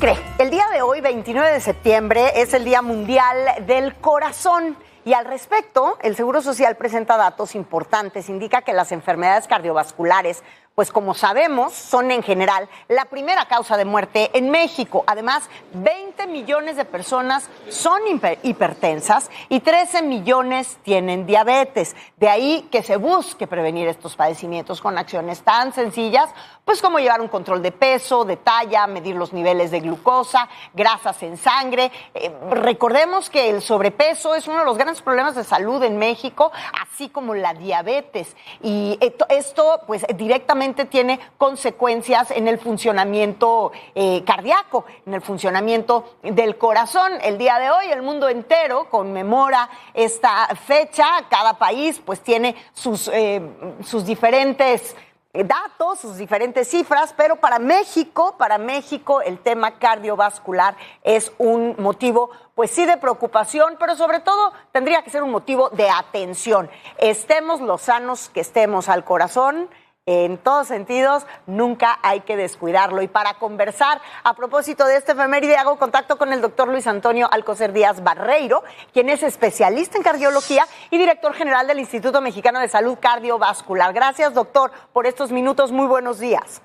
cree? El día de hoy, 29 de septiembre, es el Día Mundial del Corazón. Y al respecto, el Seguro Social presenta datos importantes. Indica que las enfermedades cardiovasculares pues como sabemos, son en general la primera causa de muerte en México. Además, 20 millones de personas son hipertensas y 13 millones tienen diabetes. De ahí que se busque prevenir estos padecimientos con acciones tan sencillas, pues como llevar un control de peso, de talla, medir los niveles de glucosa, grasas en sangre. Eh, recordemos que el sobrepeso es uno de los grandes problemas de salud en México, así como la diabetes. Y esto, pues directamente tiene consecuencias en el funcionamiento eh, cardíaco, en el funcionamiento del corazón. El día de hoy el mundo entero conmemora esta fecha, cada país pues tiene sus, eh, sus diferentes datos, sus diferentes cifras, pero para México, para México el tema cardiovascular es un motivo, pues sí, de preocupación, pero sobre todo tendría que ser un motivo de atención. Estemos los sanos que estemos al corazón, en todos sentidos, nunca hay que descuidarlo. Y para conversar a propósito de este efeméride, hago contacto con el doctor Luis Antonio Alcocer Díaz Barreiro, quien es especialista en cardiología y director general del Instituto Mexicano de Salud Cardiovascular. Gracias, doctor, por estos minutos. Muy buenos días.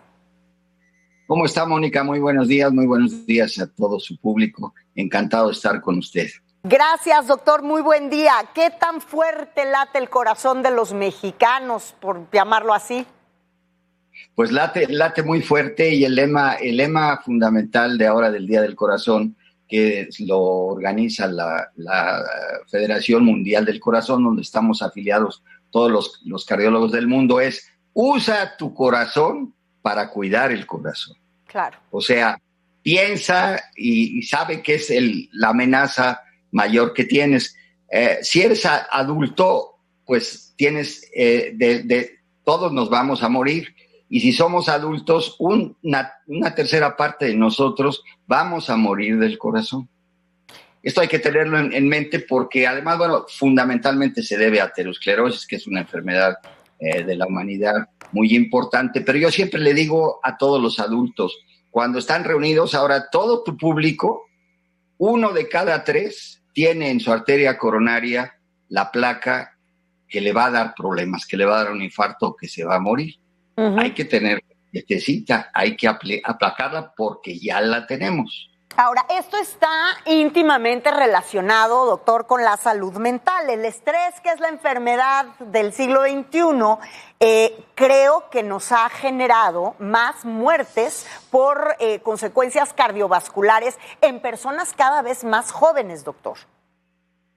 ¿Cómo está, Mónica? Muy buenos días, muy buenos días a todo su público. Encantado de estar con usted. Gracias, doctor. Muy buen día. ¿Qué tan fuerte late el corazón de los mexicanos, por llamarlo así? Pues late, late muy fuerte y el lema, el lema fundamental de ahora del Día del Corazón, que lo organiza la, Federación Mundial del Corazón, donde estamos afiliados todos los, cardiólogos del mundo, es usa tu corazón para cuidar el corazón. Claro. O sea, piensa y, sabe que es el, la amenaza mayor que tienes. Eh, si eres adulto, pues tienes, eh, de, todos nos vamos a morir y si somos adultos, una, tercera parte de nosotros vamos a morir del corazón. Esto hay que tenerlo en, mente porque además, bueno, fundamentalmente se debe a aterosclerosis, que es una enfermedad eh, de la humanidad muy importante, pero yo siempre le digo a todos los adultos, cuando están reunidos ahora todo tu público, uno de cada tres tiene en su arteria coronaria la placa que le va a dar problemas, que le va a dar un infarto que se va a morir. Hay que tener necesita, hay que aplacarla porque ya la tenemos. Ahora, esto está íntimamente relacionado, doctor, con la salud mental. El estrés, que es la enfermedad del siglo XXI, eh, creo que nos ha generado más muertes por eh, consecuencias cardiovasculares en personas cada vez más jóvenes, doctor.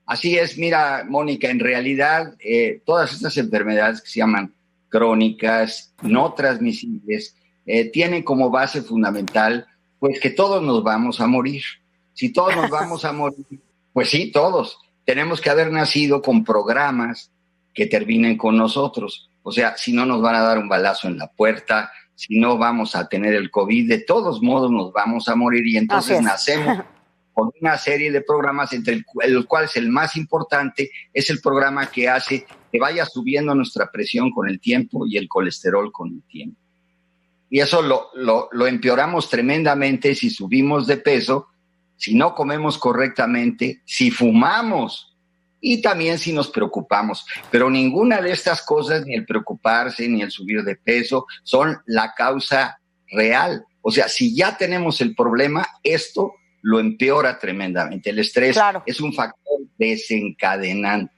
Así es, mira, Mónica, en realidad eh, todas estas enfermedades que se llaman crónicas, no transmisibles, eh, tienen como base fundamental, pues que todos nos vamos a morir. Si todos nos vamos a morir, pues sí, todos. Tenemos que haber nacido con programas que terminen con nosotros. O sea, si no nos van a dar un balazo en la puerta, si no vamos a tener el COVID, de todos modos nos vamos a morir y entonces nacemos con una serie de programas, entre los cuales el más importante es el programa que hace que vaya subiendo nuestra presión con el tiempo y el colesterol con el tiempo. Y eso lo, lo, empeoramos tremendamente si subimos de peso, si no comemos correctamente, si fumamos y también si nos preocupamos. Pero ninguna de estas cosas, ni el preocuparse, ni el subir de peso, son la causa real. O sea, si ya tenemos el problema, esto lo empeora tremendamente. El estrés es un factor desencadenante.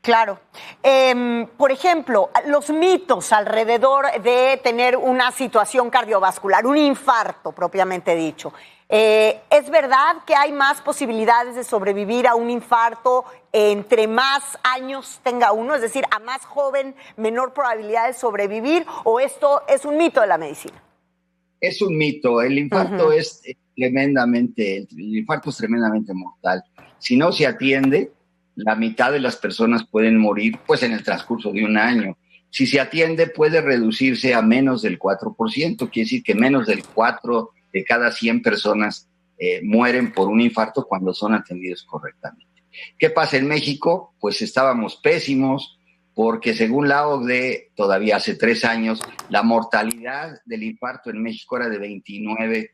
Claro. Em, por ejemplo, los mitos alrededor de tener una situación cardiovascular, un infarto propiamente dicho. Eh, ¿Es verdad que hay más posibilidades de sobrevivir a un infarto entre más años tenga uno? Es decir, a más joven, menor probabilidad de sobrevivir, o esto es un mito de la medicina? Es un mito. El infarto es tremendamente, el infarto es tremendamente mortal. Si no se atiende, la mitad de las personas pueden morir pues en el transcurso de un año. Si se atiende puede reducirse a menos del 4%, quiere decir que menos del 4 de cada 100 personas eh, mueren por un infarto cuando son atendidos correctamente. ¿Qué pasa en México? Pues estábamos pésimos porque según la OCDE, todavía hace tres años, la mortalidad del infarto en México era de 29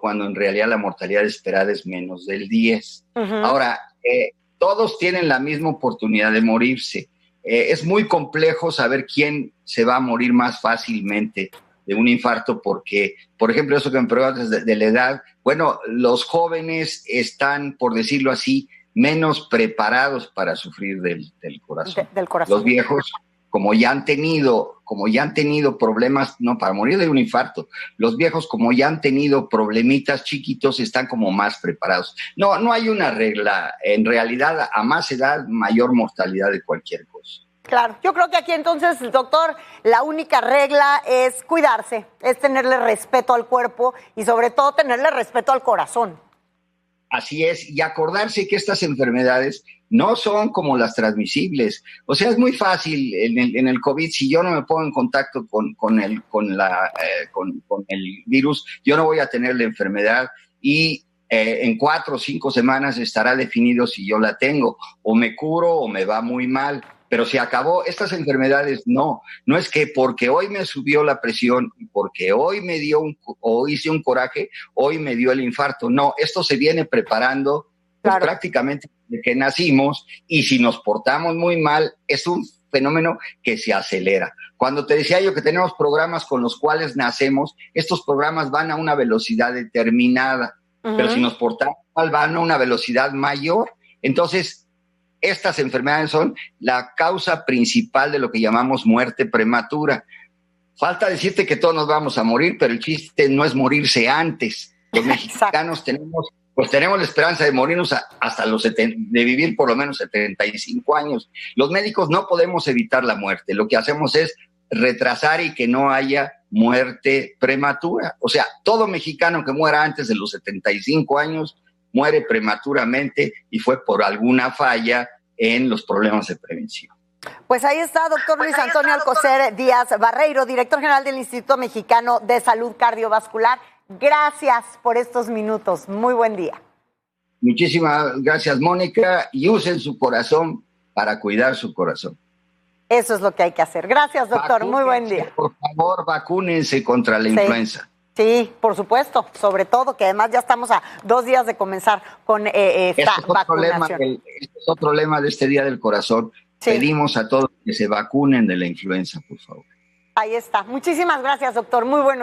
cuando en realidad la mortalidad esperada es menos del 10. Ahora, eh, todos tienen la misma oportunidad de morirse. Eh, es muy complejo saber quién se va a morir más fácilmente de un infarto porque, por ejemplo, eso que me preguntas de, la edad, bueno, los jóvenes están, por decirlo así, menos preparados para sufrir del, corazón. del corazón. Los viejos como ya han tenido, como ya han tenido problemas, no, para morir de un infarto, los viejos como ya han tenido problemitas chiquitos están como más preparados. No, no hay una regla. En realidad, a más edad, mayor mortalidad de cualquier cosa. Claro, yo creo que aquí entonces, doctor, la única regla es cuidarse, es tenerle respeto al cuerpo y sobre todo tenerle respeto al corazón. Así es, y acordarse que estas enfermedades no son como las transmisibles. O sea, es muy fácil en el, en el COVID, si yo no me pongo en contacto con, con, el, con, la, eh, con, el virus, yo no voy a tener la enfermedad y eh, en cuatro o cinco semanas estará definido si yo la tengo, o me curo o me va muy mal pero se acabó. Estas enfermedades no, no es que porque hoy me subió la presión, porque hoy me dio un, o hice un coraje, hoy me dio el infarto. No, esto se viene preparando pues, prácticamente desde que nacimos y si nos portamos muy mal, es un fenómeno que se acelera. Cuando te decía yo que tenemos programas con los cuales nacemos, estos programas van a una velocidad determinada, pero si nos portamos mal, van a una velocidad mayor. Entonces, estas enfermedades son la causa principal de lo que llamamos muerte prematura. Falta decirte que todos nos vamos a morir, pero el chiste no es morirse antes. Los mexicanos tenemos, pues tenemos la esperanza de morirnos hasta los de vivir por lo menos 75 años. Los médicos no podemos evitar la muerte. Lo que hacemos es retrasar y que no haya muerte prematura. O sea, todo mexicano que muera antes de los 75 años muere prematuramente y fue por alguna falla en los problemas de prevención. Pues ahí está, doctor Luis Antonio Alcocer Díaz Barreiro, director general del Instituto Mexicano de Salud Cardiovascular. Gracias por estos minutos. Muy buen día. Muchísimas gracias, Mónica, y usen su corazón para cuidar su corazón. Eso es lo que hay que hacer. Gracias, doctor. Muy buen día. Por favor, vacúnense contra la influenza. Sí, por supuesto, sobre todo que además ya estamos a dos días de comenzar con eh, eh esta este es vacunación. Lema, este es otro lema de este Día del Corazón. Pedimos a todos que se vacunen de la influenza, por favor. Ahí está. Muchísimas gracias, doctor. Muy bueno.